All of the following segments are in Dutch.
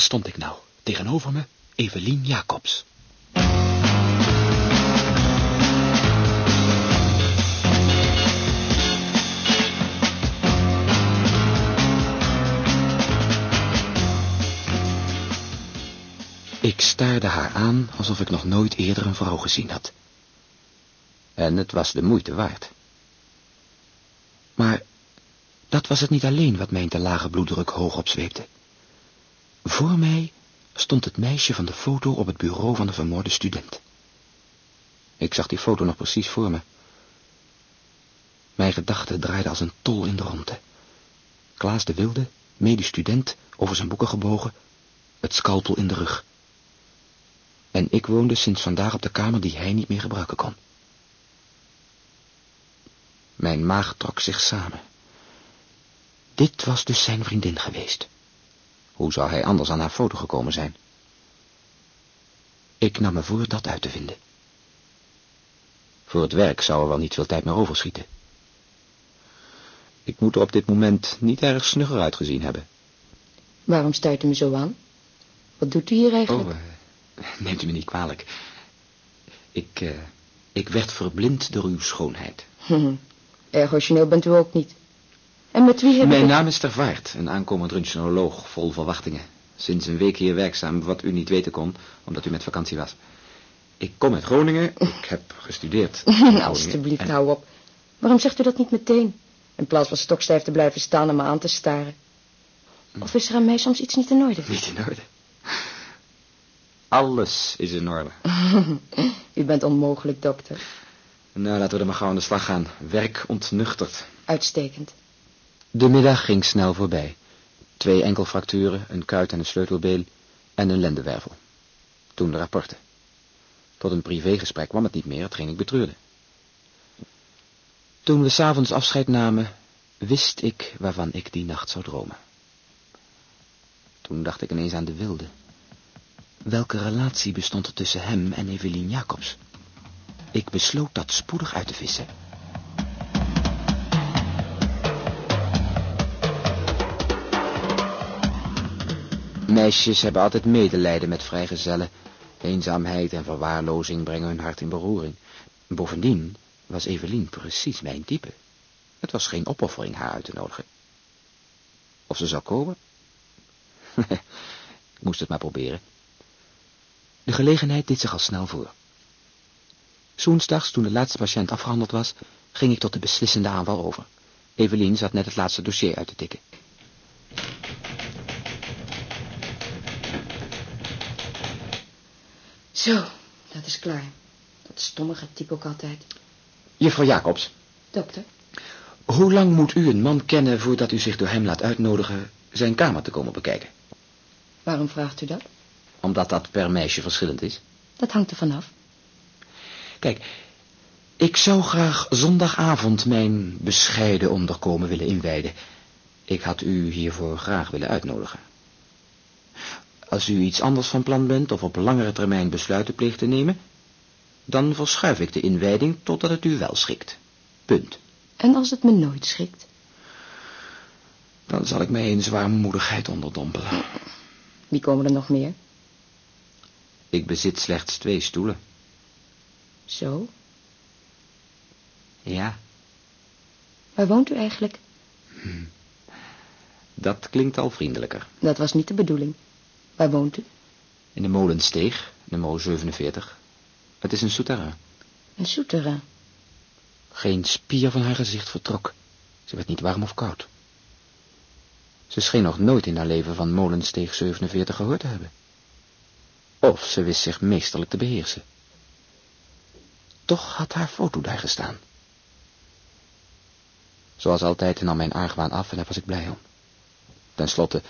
daar stond ik nou, tegenover me, Evelien Jacobs. Ik staarde haar aan alsof ik nog nooit eerder een vrouw gezien had. En het was de moeite waard. Maar dat was het niet alleen wat mijn te lage bloeddruk hoog opzweepte. Voor mij stond het meisje van de foto op het bureau van de vermoorde student. Ik zag die foto nog precies voor me. Mijn gedachten draaiden als een tol in de ronde. Klaas de Wilde, medestudent, over zijn boeken gebogen, het scalpel in de rug. En ik woonde sinds vandaag op de kamer die hij niet meer gebruiken kon. Mijn maag trok zich samen. Dit was dus zijn vriendin geweest. Hoe zou hij anders aan haar foto gekomen zijn? Ik nam me voor dat uit te vinden. Voor het werk zou er wel niet veel tijd meer overschieten. Ik moet er op dit moment niet erg snugger uitgezien hebben. Waarom stuit u me zo aan? Wat doet u hier eigenlijk? Oh, uh, neemt u me niet kwalijk. Ik, uh, ik werd verblind door uw schoonheid. Erg origineel bent u ook niet. En met wie heb Mijn naam is Ter Vaart, een aankomend röntgenoloog vol verwachtingen. Sinds een week hier werkzaam, wat u niet weten kon, omdat u met vakantie was. Ik kom uit Groningen, ik heb gestudeerd. Alsjeblieft, en- hou op. Waarom zegt u dat niet meteen? In plaats van stokstijf te blijven staan en me aan te staren. Of is er aan mij soms iets niet in orde? Niet in orde. Alles is in orde. u bent onmogelijk, dokter. Nou, laten we er maar gauw aan de slag gaan. Werk ontnuchterd. Uitstekend. De middag ging snel voorbij. Twee enkelfracturen, een kuit en een sleutelbeen en een lendenwervel. Toen de rapporten. Tot een privégesprek kwam het niet meer, hetgeen ik betreurde. Toen we s'avonds afscheid namen, wist ik waarvan ik die nacht zou dromen. Toen dacht ik ineens aan de wilde. Welke relatie bestond er tussen hem en Evelien Jacobs? Ik besloot dat spoedig uit te vissen. Meisjes hebben altijd medelijden met vrijgezellen. Eenzaamheid en verwaarlozing brengen hun hart in beroering. Bovendien was Evelien precies mijn type. Het was geen opoffering haar uit te nodigen. Of ze zou komen? Ik moest het maar proberen. De gelegenheid deed zich al snel voor. Zoensdags, toen de laatste patiënt afgehandeld was, ging ik tot de beslissende aanval over. Evelien zat net het laatste dossier uit te tikken. Zo, dat is klaar. Dat stommige type ook altijd. Juffrouw Jacobs, Dokter, hoe lang moet u een man kennen voordat u zich door hem laat uitnodigen zijn kamer te komen bekijken? waarom vraagt u dat? Omdat dat per meisje verschillend is. Dat hangt er vanaf. Kijk, ik zou graag zondagavond mijn bescheiden onderkomen willen inwijden. Ik had u hiervoor graag willen uitnodigen. Als u iets anders van plan bent of op langere termijn besluiten pleegt te nemen, dan verschuif ik de inwijding totdat het u wel schikt. Punt. En als het me nooit schikt? Dan zal ik mij in zwaarmoedigheid onderdompelen. Wie komen er nog meer? Ik bezit slechts twee stoelen. Zo, Ja, waar woont u eigenlijk? dat klinkt al vriendelijker. Dat was niet de bedoeling. Waar woont u? In de molensteeg, nummer 47. Het is een souterrain. Een souterrain. Geen spier van haar gezicht vertrok. Ze werd niet warm of koud. Ze scheen nog nooit in haar leven van molensteeg 47 gehoord te hebben. Of ze wist zich meesterlijk te beheersen. Toch had haar foto daar gestaan. Zoals altijd nam mijn argwaan af en daar was ik blij om. Ten slotte,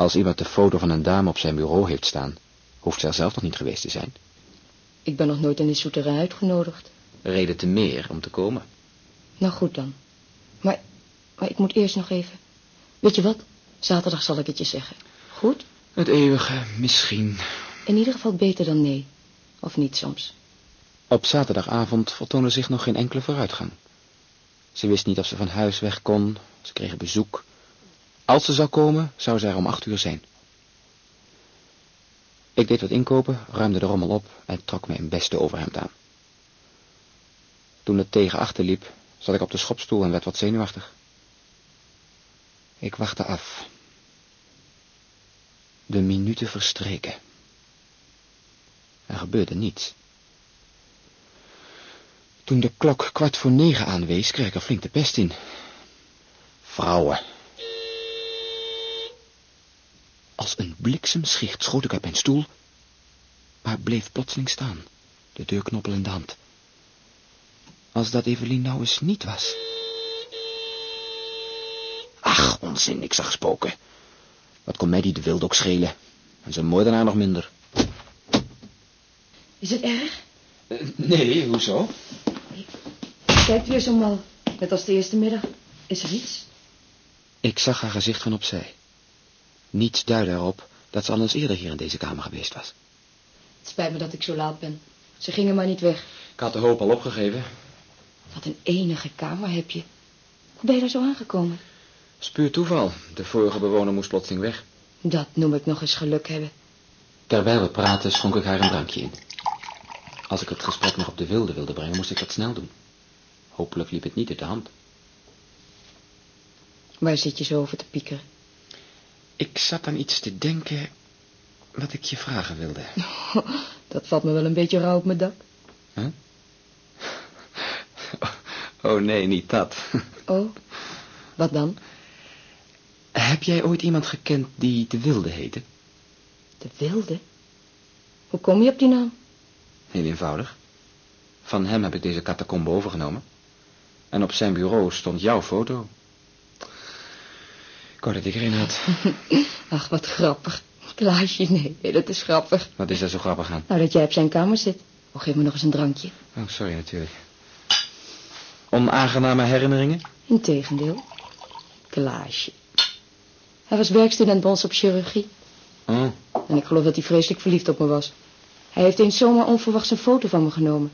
als iemand de foto van een dame op zijn bureau heeft staan, hoeft ze er zelf nog niet geweest te zijn. Ik ben nog nooit in die souterrain uitgenodigd. Reden te meer om te komen. Nou goed dan. Maar, maar ik moet eerst nog even... Weet je wat? Zaterdag zal ik het je zeggen. Goed? Het eeuwige, misschien. In ieder geval beter dan nee. Of niet soms. Op zaterdagavond vertoonde zich nog geen enkele vooruitgang. Ze wist niet of ze van huis weg kon, ze kregen bezoek. Als ze zou komen, zou ze er om acht uur zijn. Ik deed wat inkopen, ruimde de rommel op en trok mijn beste overhemd aan. Toen het tegen achter liep, zat ik op de schopstoel en werd wat zenuwachtig. Ik wachtte af. De minuten verstreken. Er gebeurde niets. Toen de klok kwart voor negen aanwees, kreeg ik er flink de pest in. Vrouwen. Als een bliksemschicht schoot ik uit mijn stoel, maar bleef plotseling staan, de deurknoppel in de hand. Als dat Evelien nou eens niet was. Ach, onzin, ik zag spoken. Wat kon mij die de wilde ook schelen? En zijn moordenaar nog minder. Is het erg? Uh, nee, hoezo? Kijkt weer zo mal, net als de eerste middag. Is er iets? Ik zag haar gezicht van opzij. Niets duidde erop dat ze al eens eerder hier in deze kamer geweest was. Het spijt me dat ik zo laat ben. Ze gingen maar niet weg. Ik had de hoop al opgegeven. Wat een enige kamer heb je. Hoe ben je daar zo aangekomen? Spuur toeval. De vorige bewoner moest plotseling weg. Dat noem ik nog eens geluk hebben. Terwijl we praten schonk ik haar een drankje in. Als ik het gesprek nog op de wilde wilde brengen, moest ik dat snel doen. Hopelijk liep het niet uit de hand. Waar zit je zo over te piekeren? Ik zat aan iets te denken wat ik je vragen wilde. dat valt me wel een beetje rauw op mijn dak. Huh? Oh nee, niet dat. Oh, wat dan? Heb jij ooit iemand gekend die de Wilde heette? De Wilde? Hoe kom je op die naam? Heel eenvoudig. Van hem heb ik deze catacombe overgenomen. En op zijn bureau stond jouw foto. Ik wou dat ik erin had. Ach, wat grappig. Klaasje, nee, dat is grappig. Wat is daar zo grappig aan? Nou, dat jij op zijn kamer zit. Oh, geef me nog eens een drankje. Oh, sorry natuurlijk. Onaangename herinneringen? Integendeel. Klaasje. Hij was werkstudent bij ons op chirurgie. Oh. En ik geloof dat hij vreselijk verliefd op me was. Hij heeft eens zomaar onverwachts een foto van me genomen.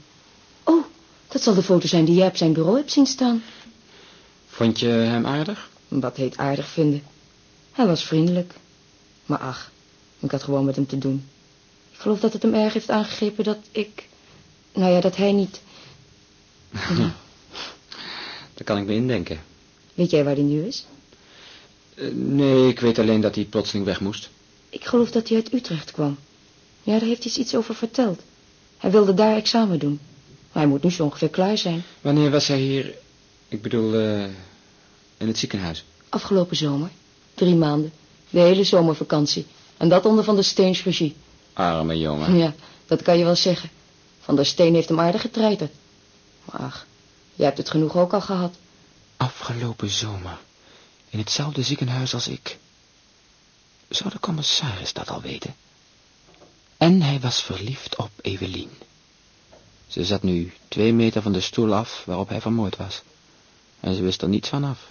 Oh, dat zal de foto zijn die jij op zijn bureau hebt zien staan. Vond je hem aardig? Wat heet aardig vinden? Hij was vriendelijk. Maar ach, ik had gewoon met hem te doen. Ik geloof dat het hem erg heeft aangegrepen dat ik... Nou ja, dat hij niet... Ja. Daar kan ik me indenken. Weet jij waar hij nu is? Uh, nee, ik weet alleen dat hij plotseling weg moest. Ik geloof dat hij uit Utrecht kwam. Ja, daar heeft hij iets over verteld. Hij wilde daar examen doen. Maar hij moet nu zo ongeveer klaar zijn. Wanneer was hij hier? Ik bedoel, uh, in het ziekenhuis? Afgelopen zomer. Drie maanden. De hele zomervakantie. En dat onder Van der Steens regie. Arme jongen. Ja, dat kan je wel zeggen. Van der Steen heeft hem aardig getreiterd. Maar ach, jij hebt het genoeg ook al gehad. Afgelopen zomer. In hetzelfde ziekenhuis als ik. Zou de commissaris dat al weten? En hij was verliefd op Evelien. Ze zat nu twee meter van de stoel af waarop hij vermoord was. En ze wist er niets van af.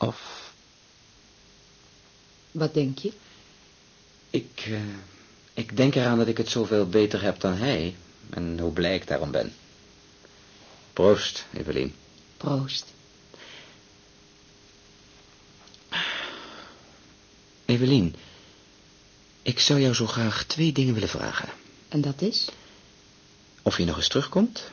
Of... Wat denk je? Ik, uh, ik denk eraan dat ik het zoveel beter heb dan hij. En hoe blij ik daarom ben. Proost, Evelien. Proost. Evelien, ik zou jou zo graag twee dingen willen vragen. En dat is? Of je nog eens terugkomt.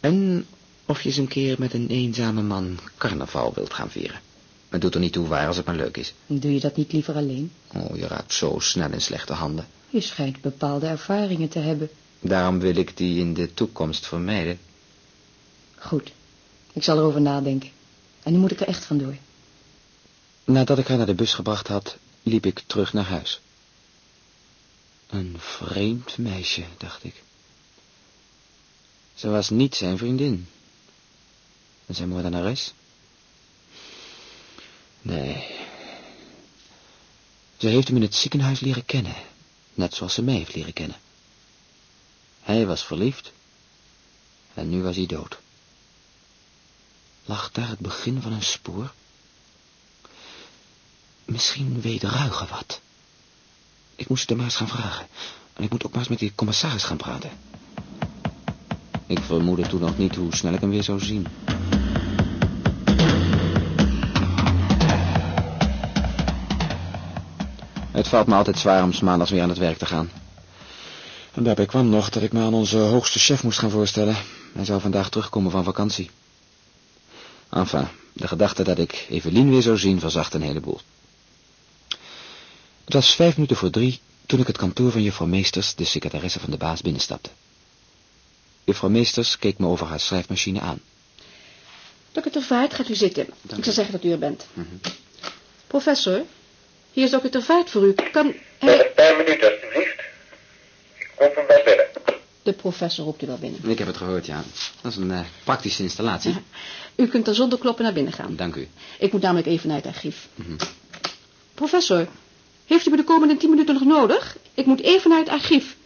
En of je eens een keer met een eenzame man carnaval wilt gaan vieren. Het doet er niet toe waar als het maar leuk is. Doe je dat niet liever alleen? Oh, je raakt zo snel in slechte handen. Je schijnt bepaalde ervaringen te hebben. Daarom wil ik die in de toekomst vermijden. Goed. Ik zal erover nadenken. En nu moet ik er echt vandoor. Nadat ik haar naar de bus gebracht had, liep ik terug naar huis. Een vreemd meisje, dacht ik. Ze was niet zijn vriendin. En zijn moordenares? Nee. Ze heeft hem in het ziekenhuis leren kennen, net zoals ze mij heeft leren kennen. Hij was verliefd en nu was hij dood. Lag daar het begin van een spoor? Misschien weet Ruige wat. Ik moest het hem maar eens gaan vragen. En ik moet ook maar eens met die commissaris gaan praten. Ik vermoedde toen nog niet hoe snel ik hem weer zou zien. Het valt me altijd zwaar om 's maandags weer aan het werk te gaan. En daarbij kwam nog dat ik me aan onze hoogste chef moest gaan voorstellen. Hij zou vandaag terugkomen van vakantie. Enfin, de gedachte dat ik Evelien weer zou zien verzacht een heleboel. Het was vijf minuten voor drie toen ik het kantoor van juffrouw Meesters, de secretaresse van de baas, binnenstapte. Juffrouw Meesters keek me over haar schrijfmachine aan. Dokter Vaart, gaat u zitten. Dank ik zal zeggen dat u er bent. Mhm. Professor, hier is dokter Vaart voor u. Kan hij... een paar minuten, alstublieft. Ik roep hem wel binnen. De professor roept u wel binnen. Ik heb het gehoord, ja. Dat is een eh, praktische installatie. U kunt er zonder kloppen naar binnen gaan. Dank u. Ik moet namelijk even naar het archief. Mhm. Professor, heeft u me de komende tien minuten nog nodig? Ik moet even naar het archief.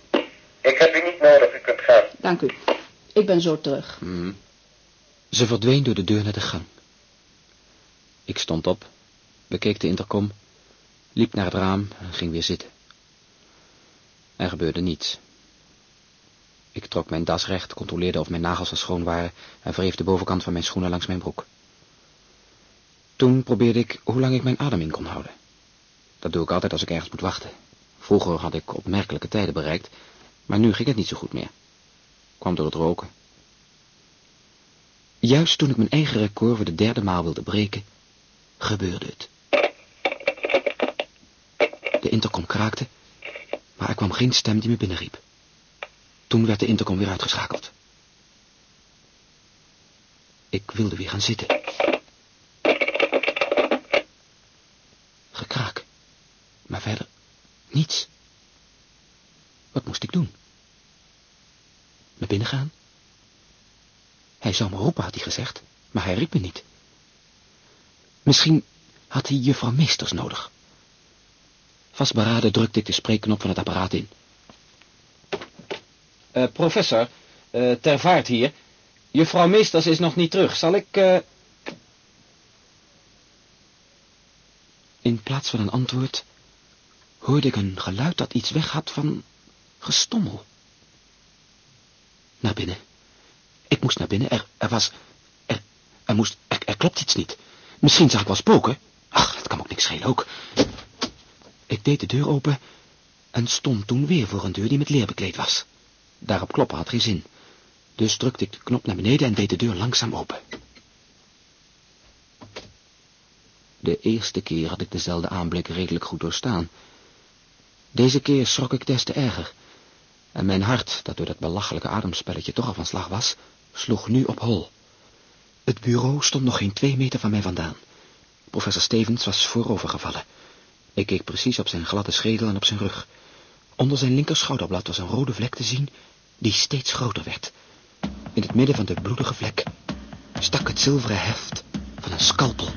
Ik heb u niet nodig, u kunt gaan. Dank u. Ik ben zo terug. Mhm. Ze verdween door de deur naar de gang. Ik stond op, bekeek de intercom, liep naar het raam en ging weer zitten. Er gebeurde niets. Ik trok mijn das recht, controleerde of mijn nagels al schoon waren en wreef de bovenkant van mijn schoenen langs mijn broek. Toen probeerde ik hoe lang ik mijn adem in kon houden. Dat doe ik altijd als ik ergens moet wachten. Vroeger had ik opmerkelijke tijden bereikt, maar nu ging het niet zo goed meer. Kwam door het roken. Juist toen ik mijn eigen record voor de derde maal wilde breken, gebeurde het. De intercom kraakte, maar er kwam geen stem die me binnenriep. Toen werd de intercom weer uitgeschakeld. Ik wilde weer gaan zitten. Gekraak, maar verder niets. Wat moest ik doen? Naar binnen gaan? Hij zou me roepen, had hij gezegd, maar hij riep me niet. Misschien had hij juffrouw Meesters nodig. Vastberaden drukte ik de spreekknop van het apparaat in. Eh, professor, eh, ter vaart hier. Juffrouw Meesters is nog niet terug. Zal ik... eh, In plaats van een antwoord hoorde ik een geluid dat iets weg had van gestommel. Naar binnen. Ik moest naar binnen. Er, er was... Er, er moest... Er, er klopt iets niet. Misschien zag ik wel spoken. Ach, dat kan me ook niks schelen ook. Ik deed de deur open en stond toen weer voor een deur die met leer bekleed was. Daarop kloppen had geen zin. Dus drukte ik de knop naar beneden en deed de deur langzaam open. De eerste keer had ik dezelfde aanblik redelijk goed doorstaan. Deze keer schrok ik des te erger. En mijn hart, dat door dat belachelijke ademspelletje toch al van slag was, sloeg nu op hol. Het bureau stond nog geen twee meter van mij vandaan. Professor Stevens was voorovergevallen. Ik keek precies op zijn gladde schedel en op zijn rug. Onder zijn linker schouderblad was een rode vlek te zien, die steeds groter werd. In het midden van de bloedige vlek stak het zilveren heft van een scalpel.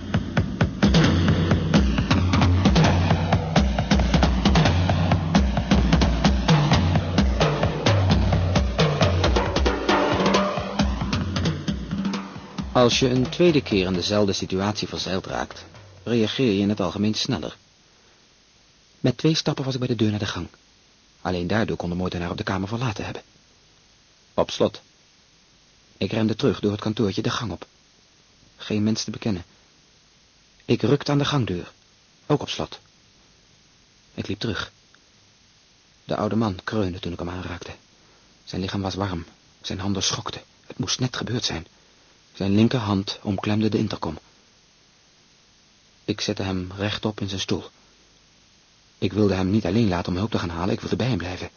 Als je een tweede keer in dezelfde situatie verzeild raakt, reageer je in het algemeen sneller. Met twee stappen was ik bij de deur naar de gang. Alleen daardoor kon de moordenaar op de kamer verlaten hebben. Op slot. Ik remde terug door het kantoortje de gang op. Geen mens te bekennen. Ik rukte aan de gangdeur. Ook op slot. Ik liep terug. De oude man kreunde toen ik hem aanraakte. Zijn lichaam was warm. Zijn handen schokten. Het moest net gebeurd zijn. Zijn linkerhand omklemde de intercom. Ik zette hem rechtop in zijn stoel. Ik wilde hem niet alleen laten om hulp te gaan halen, ik wilde bij hem blijven.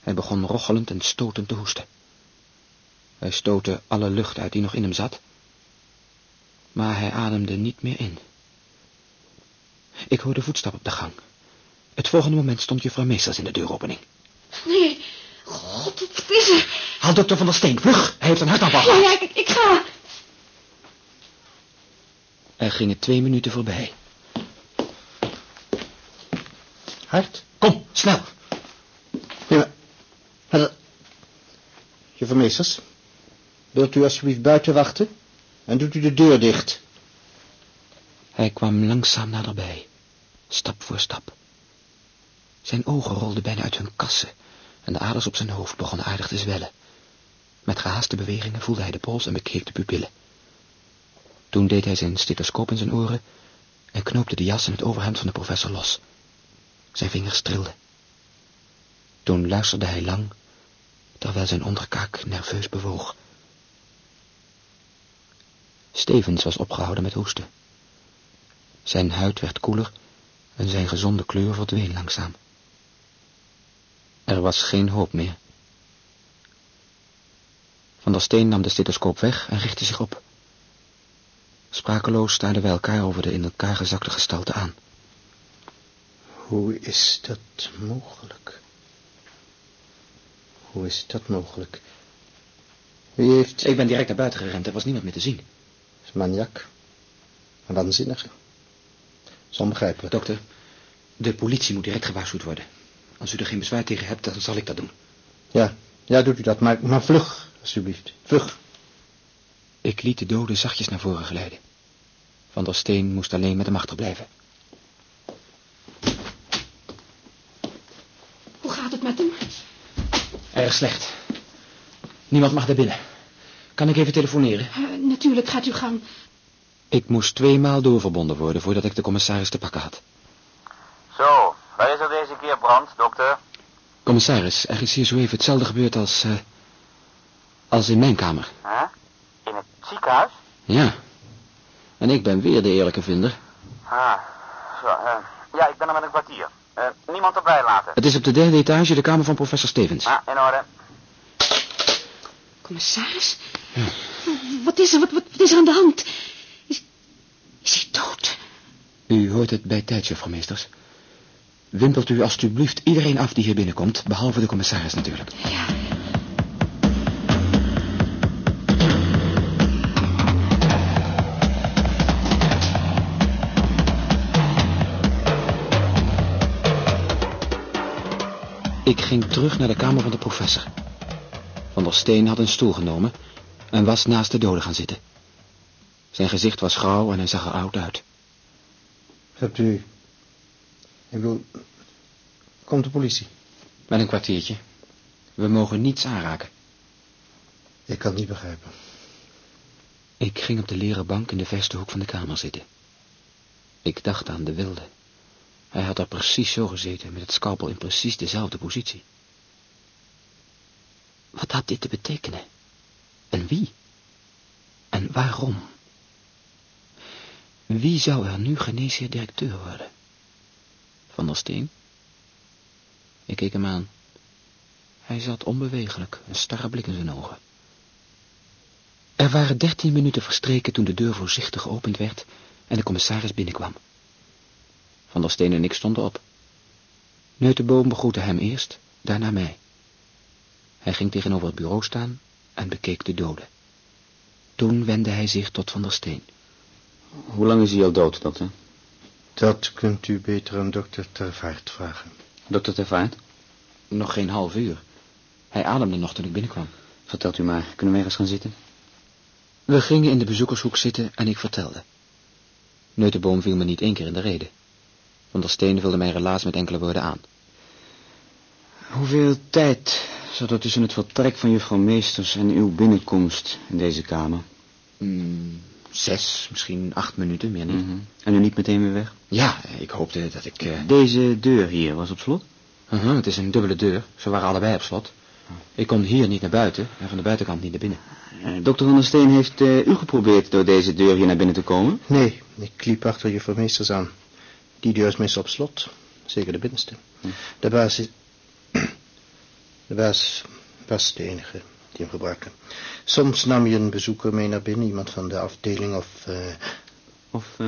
Hij begon rochelend en stotend te hoesten. Hij stootte alle lucht uit die nog in hem zat, maar hij ademde niet meer in. Ik hoorde voetstap op de gang. Het volgende moment stond juffrouw Meesters in de deuropening. Nee, god, wat is er? Haal dokter van der Steen, vlug! Hij heeft een hartaanval. Ja, ja, ik, ik ga. Er gingen twee minuten voorbij. Hart? Kom, snel! Ja. maar... Juffrouw wilt u alsjeblieft buiten wachten? En doet u de deur dicht. Hij kwam langzaam naderbij, stap voor stap. Zijn ogen rolden bijna uit hun kassen en de aders op zijn hoofd begonnen aardig te zwellen. Met gehaaste bewegingen voelde hij de pols en bekeek de pupillen. Toen deed hij zijn stethoscoop in zijn oren en knoopte de jas en het overhemd van de professor los. Zijn vingers trilden. Toen luisterde hij lang, terwijl zijn onderkaak nerveus bewoog. Stevens was opgehouden met hoesten. Zijn huid werd koeler en zijn gezonde kleur verdween langzaam. Er was geen hoop meer. Van der Steen nam de stethoscoop weg en richtte zich op. Sprakeloos staarden wij elkaar over de in elkaar gezakte gestalte aan. Hoe is dat mogelijk? Hoe is dat mogelijk? Wie heeft... Ik ben direct naar buiten gerend, er was niemand meer te zien. is maniak. Een waanzinnige. Is onbegrijpelijk. Dokter, de politie moet direct gewaarschuwd worden. Als u er geen bezwaar tegen hebt, dan zal ik dat doen. Ja, ja, doet u dat, maar, maar vlug, alsjeblieft. Vlug. Ik liet de dode zachtjes naar voren glijden. Van der Steen moest alleen met hem achterblijven. Hoe gaat het met hem? Erg slecht. Niemand mag daar binnen. Kan ik even telefoneren? Eh, natuurlijk, gaat u gang. Ik moest tweemaal doorverbonden worden voordat ik de commissaris te pakken had. Zo, waar is er deze keer brand, dokter? Commissaris, er is hier zo even hetzelfde gebeurd als... eh, als in mijn kamer. Huh? In het ziekenhuis? Ja. En ik ben weer de eerlijke vinder. Ah, zo, eh, ja, ik ben er met een kwartier. Eh, niemand erbij laten. Het is op de derde etage de kamer van professor Stevens. Ah, in orde. Commissaris? Wat is er? Wat, wat, wat is er aan de hand? Is, is hij dood? U hoort het bij tijd, juffrouw Meesters. Wimpelt u alstublieft iedereen af die hier binnenkomt, behalve de commissaris natuurlijk. Ja. Ik ging terug naar de kamer van de professor. Van der Steen had een stoel genomen en was naast de dode gaan zitten. Zijn gezicht was grauw en hij zag er oud uit. Hebt u... Ik bedoel... Komt de politie? Met een kwartiertje. We mogen niets aanraken. Ik kan het niet begrijpen. Ik ging op de leren bank in de verste hoek van de kamer zitten. Ik dacht aan de wilde. Hij had er precies zo gezeten, met het scalpel in precies dezelfde positie. Wat had dit te betekenen? En wie? En waarom? Wie zou er nu geneesheer directeur worden? Van der Steen? Ik keek hem aan. Hij zat onbewegelijk, een starre blik in zijn ogen. Er waren dertien minuten verstreken toen de deur voorzichtig geopend werd en de commissaris binnenkwam. Van der Steen en ik stonden op. Neutenboom begroette hem eerst, daarna mij. Hij ging tegenover het bureau staan en bekeek de dode. Toen wendde hij zich tot Van der Steen. Hoe lang is hij al dood, dokter? Dat kunt u beter aan dokter Tervaart vragen. Dokter Tervaart? Nog geen half uur. Hij ademde nog toen ik binnenkwam. Vertelt u maar, kunnen we ergens gaan zitten? We gingen in de bezoekershoek zitten en ik vertelde. Neutenboom viel me niet één keer in de rede. Van der Steen vulde mijn relaas met enkele woorden aan. Hoeveel tijd zat er tussen het vertrek van juffrouw Meesters en uw binnenkomst in deze kamer? Hmm, zes, misschien acht minuten, meer niet. Mhm. En u niet meteen weer weg? Ja, ik hoopte dat ik... eh, Deze deur hier was op slot? uh-huh, het is een dubbele deur. Ze waren allebei op slot. Ik kon hier niet naar buiten en van de buitenkant niet naar binnen. Eh, dokter Van der Steen heeft eh, u geprobeerd door deze deur hier naar binnen te komen? Nee, ik liep achter juffrouw Meesters aan. Die deur is meestal op slot. Zeker de binnenste. Hm. De baas is... De baas was de enige die hem gebruikte. Soms nam je een bezoeker mee naar binnen, iemand van de afdeling of... eh, Of, eh,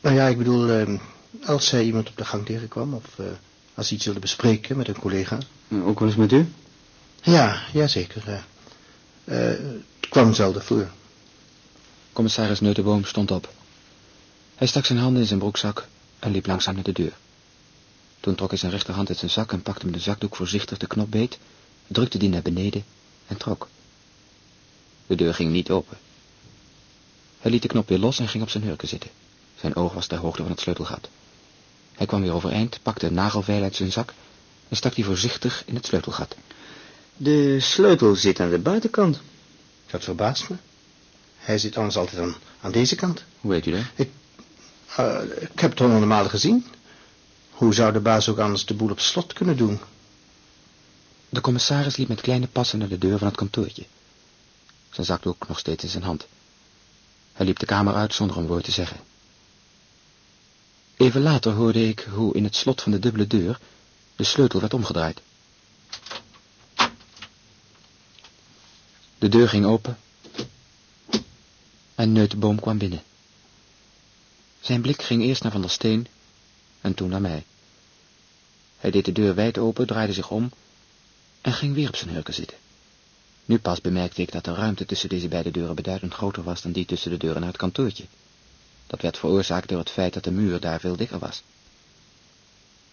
nou ja, ik bedoel, eh, als hij iemand op de gang tegenkwam of eh, als hij iets wilde bespreken met een collega. ook wel eens met u? Ja, ja zeker. eh. Eh, het kwam zelden voor. Commissaris Neutenboom stond op. Hij stak zijn handen in zijn broekzak en liep langzaam naar de deur. Toen trok hij zijn rechterhand uit zijn zak en pakte met de zakdoek voorzichtig de knop beet, drukte die naar beneden en trok. De deur ging niet open. Hij liet de knop weer los en ging op zijn hurken zitten. Zijn oog was ter hoogte van het sleutelgat. Hij kwam weer overeind, pakte een nagelveil uit zijn zak en stak die voorzichtig in het sleutelgat. De sleutel zit aan de buitenkant. Dat verbaast me. Hij zit anders altijd aan, aan deze kant. Hoe weet u dat? Eh, ik heb het honderd malen gezien. Hoe zou de baas ook anders de boel op slot kunnen doen? De commissaris liep met kleine passen naar de deur van het kantoortje. Zijn zakdoek nog steeds in zijn hand. Hij liep de kamer uit zonder een woord te zeggen. Even later hoorde ik hoe in het slot van de dubbele deur de sleutel werd omgedraaid. De deur ging open en Neutenboom kwam binnen. Zijn blik ging eerst naar Van der Steen en toen naar mij. Hij deed de deur wijd open, draaide zich om en ging weer op zijn hurken zitten. Nu pas bemerkte ik dat de ruimte tussen deze beide deuren beduidend groter was dan die tussen de deuren naar het kantoortje. Dat werd veroorzaakt door het feit dat de muur daar veel dikker was.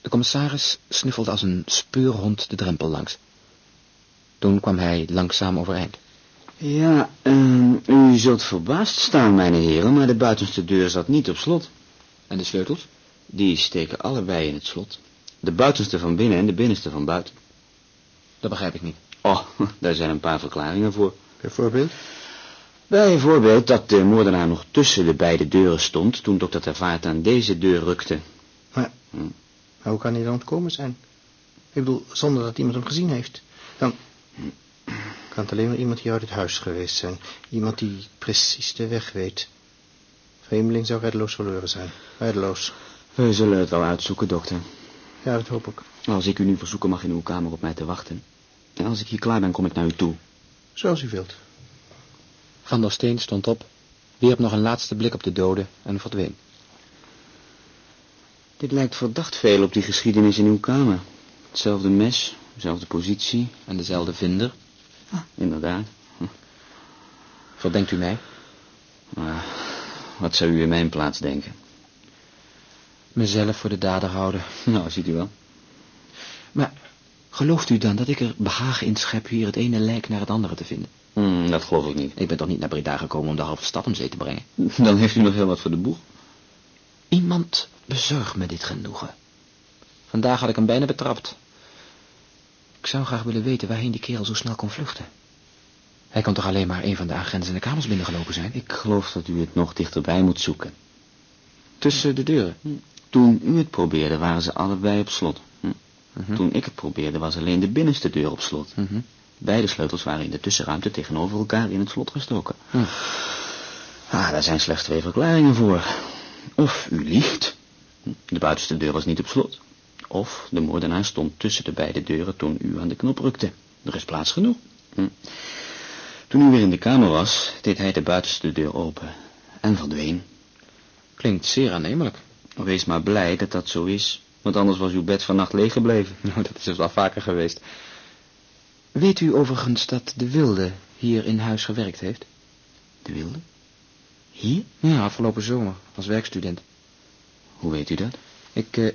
De commissaris snuffelde als een speurhond de drempel langs. Toen kwam hij langzaam overeind. Ja, uh, u zult verbaasd staan, mijn heren, maar de buitenste deur zat niet op slot. En de sleutels? Die steken allebei in het slot. De buitenste van binnen en de binnenste van buiten. Dat begrijp ik niet. Oh, daar zijn een paar verklaringen voor. Bijvoorbeeld? Bijvoorbeeld dat de moordenaar nog tussen de beide deuren stond toen dokter Tervaart aan deze deur rukte. Maar, hm. maar hoe kan hij dan ontkomen zijn? Ik bedoel, zonder dat iemand hem gezien heeft. Dan kan het alleen maar iemand die uit het huis geweest zijn. Iemand die precies de weg weet. Vreemdeling zou reddeloos verloren zijn. Reddeloos. We zullen het wel uitzoeken, dokter. Ja, dat hoop ik. Als ik u nu verzoeken mag in uw kamer op mij te wachten. En als ik hier klaar ben, kom ik naar u toe. Zoals u wilt. Van der Steen stond op, wierp nog een laatste blik op de doden en verdween. Dit lijkt verdacht veel op die geschiedenis in uw kamer. Hetzelfde mes, dezelfde positie en dezelfde vinder. Inderdaad. Hm. Verdenkt u mij? Maar wat zou u in mijn plaats denken? Mezelf voor de dader houden. Nou, ziet u wel. Maar gelooft u dan dat ik er behagen in schep hier het ene lijk naar het andere te vinden? Hmm, dat geloof ik niet. Ik ben toch niet naar Breda gekomen om de halve stad om zee te brengen? Dan heeft u nog heel wat voor de boeg. Iemand bezorgt me dit genoegen. Vandaag had ik hem bijna betrapt. Ik zou graag willen weten waarheen die kerel zo snel kon vluchten. Hij kan toch alleen maar een van de aangrenzende kamers binnengelopen zijn? Ik geloof dat u het nog dichterbij moet zoeken. Tussen de deuren? Hm. Toen u het probeerde, waren ze allebei op slot. Hm. Mhm. Toen ik het probeerde, was alleen de binnenste deur op slot. Mhm. Beide sleutels waren in de tussenruimte tegenover elkaar in het slot gestoken. Hm. Ah, daar zijn slechts twee verklaringen voor. Of u liegt. De buitenste deur was niet op slot. Of de moordenaar stond tussen de beide deuren toen u aan de knop rukte. Er is plaats genoeg. Hm. Toen u weer in de kamer was, deed hij de buitenste deur open en verdween. Klinkt zeer aannemelijk. Wees maar blij dat dat zo is, want anders was uw bed vannacht leeg gebleven. Nou, dat is dus wel vaker geweest. Weet u overigens dat de Wilde hier in huis gewerkt heeft? De Wilde? Hier? Ja, afgelopen zomer, als werkstudent. Hoe weet u dat? Ik, uh,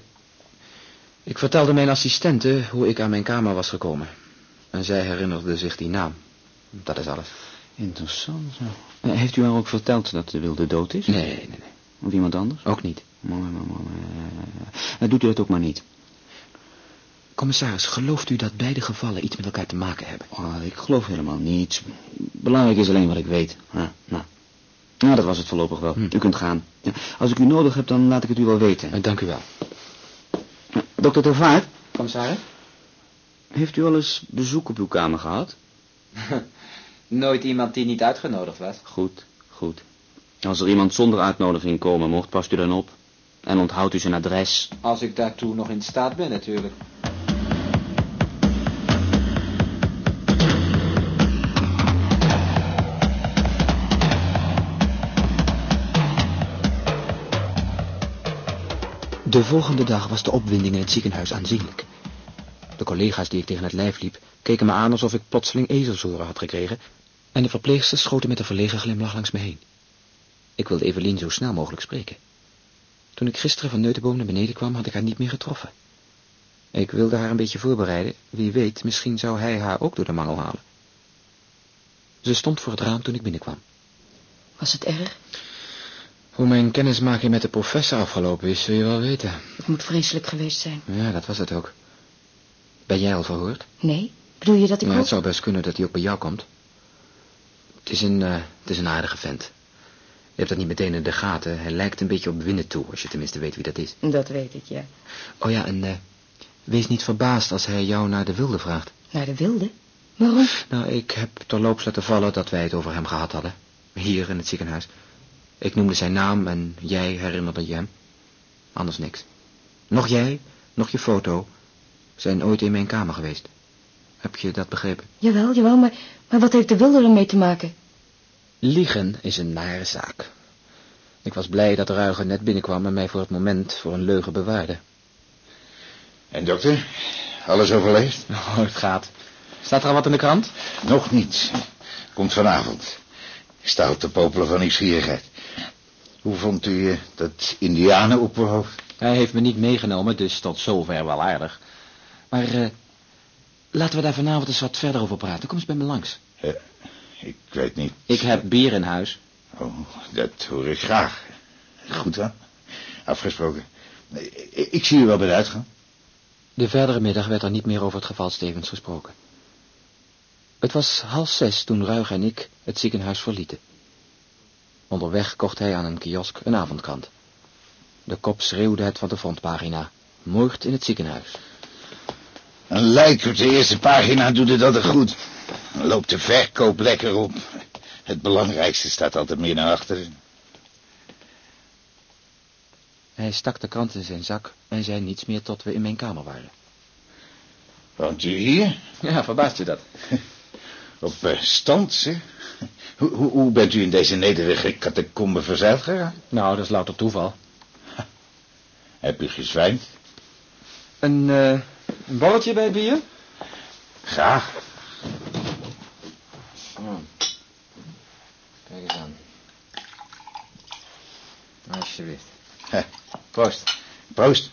ik vertelde mijn assistente hoe ik aan mijn kamer was gekomen. En zij herinnerde zich die naam. Dat is alles. Interessant zo. Heeft u haar ook verteld dat de Wilde dood is? Nee, nee, nee. Of iemand anders? Ook niet. Mooi, mooi, mooi. Uh, doet u dat ook maar niet. Commissaris, gelooft u dat beide gevallen iets met elkaar te maken hebben? Oh, ik geloof helemaal niets. Belangrijk is alleen wat ik weet. Ah, nou. nou, dat was het voorlopig wel. Hm. U kunt gaan. Ja, als ik u nodig heb, dan laat ik het u wel weten. Uh, dank u wel. Dokter Tervaart? Commissaris? Heeft u al eens bezoek op uw kamer gehad? Nooit iemand die niet uitgenodigd was. Goed, goed. Als er iemand zonder uitnodiging komen mocht, past u dan op. En onthoudt u zijn adres. Als ik daartoe nog in staat ben, natuurlijk. De volgende dag was de opwinding in het ziekenhuis aanzienlijk. De collega's die ik tegen het lijf liep, keken me aan alsof ik plotseling ezelsoren had gekregen, en de verpleegsters schoten met een verlegen glimlach langs me heen. Ik wilde Evelien zo snel mogelijk spreken. Toen ik gisteren van Neutenboom naar beneden kwam, had ik haar niet meer getroffen. Ik wilde haar een beetje voorbereiden. Wie weet, misschien zou hij haar ook door de mangel halen. Ze stond voor het raam toen ik binnenkwam. Was het erg? Hoe mijn kennismaking met de professor afgelopen is, zul je wel weten. Het moet vreselijk geweest zijn. Ja, dat was het ook. Ben jij al verhoord? Nee. Bedoel je dat ik ja, ook... Het zou best kunnen dat hij ook bij jou komt. Het is een, uh, het is een aardige vent. Je hebt dat niet meteen in de gaten. Hij lijkt een beetje op Winnetou, als je tenminste weet wie dat is. Dat weet ik, ja. Oh ja, en eh, wees niet verbaasd als hij jou naar de wilde vraagt. Naar de wilde? Waarom? Nou, ik heb terloops laten vallen dat wij het over hem gehad hadden. Hier in het ziekenhuis. Ik noemde zijn naam en jij herinnerde je hem. Anders niks. Nog jij, nog je foto zijn ooit in mijn kamer geweest. Heb je dat begrepen? Jawel, jawel, maar, maar wat heeft de wilde ermee te maken? Liegen is een nare zaak. Ik was blij dat Ruiger net binnenkwam en mij voor het moment voor een leugen bewaarde. En dokter, alles overleefd? Oh, het gaat. Staat er al wat in de krant? Nog niet. Komt vanavond. Ik sta op de popelen van nieuwsgierigheid. Hoe vond u eh, dat indianenopperhoofd? Hij heeft me niet meegenomen, dus tot zover wel aardig. Maar eh, laten we daar vanavond eens wat verder over praten. Kom eens bij me langs. Eh, ik weet niet. Ik heb bier in huis. Oh, dat hoor ik graag. Goed dan. Afgesproken. Ik, ik zie u wel bij de uitgang. De verdere middag werd er niet meer over het geval Stevens gesproken. Het was half zes toen Ruig en ik het ziekenhuis verlieten. Onderweg kocht hij aan een kiosk een avondkrant. De kop schreeuwde het van de frontpagina. Moord in het ziekenhuis. Een lijk op de eerste pagina doet het altijd goed. Dan loopt de verkoop lekker op. Het belangrijkste staat altijd meer naar achteren. Hij stak de krant in zijn zak en zei niets meer tot we in mijn kamer waren. Woont u hier? Ja, verbaast je dat? Op stand, zeg. Hoe, hoe, hoe bent u in deze nederige catacombe verzeild geraakt? Nou, dat is louter toeval. Heb u gezwijnd? Een, uh, een borreltje bij het bier? Graag. Oh. Kijk eens aan. Alsjeblieft. Heh. Proost. Proost.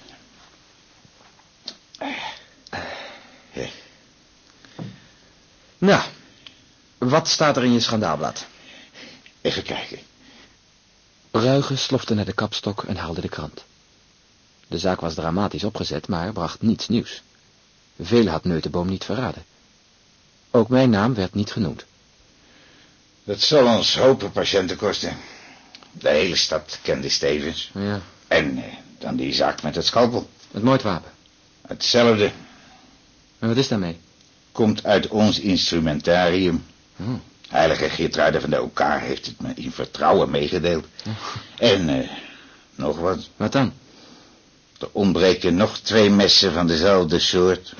Ja. Nou, wat staat er in je schandaalblad? Even kijken. Ruigen slofte naar de kapstok en haalde de krant. De zaak was dramatisch opgezet, maar bracht niets nieuws. Veel had Neutenboom niet verraden. Ook mijn naam werd niet genoemd. Dat zal ons hopen patiënten kosten. De hele stad kende Stevens. Ja, En eh, dan die zaak met het scalpel. het moordwapen. Hetzelfde En wat is daarmee? komt uit ons instrumentarium. Oh. Heilige Geertruiden van de OK heeft het me in vertrouwen meegedeeld. En eh, nog wat. Wat dan? Er ontbreken nog twee messen van dezelfde soort.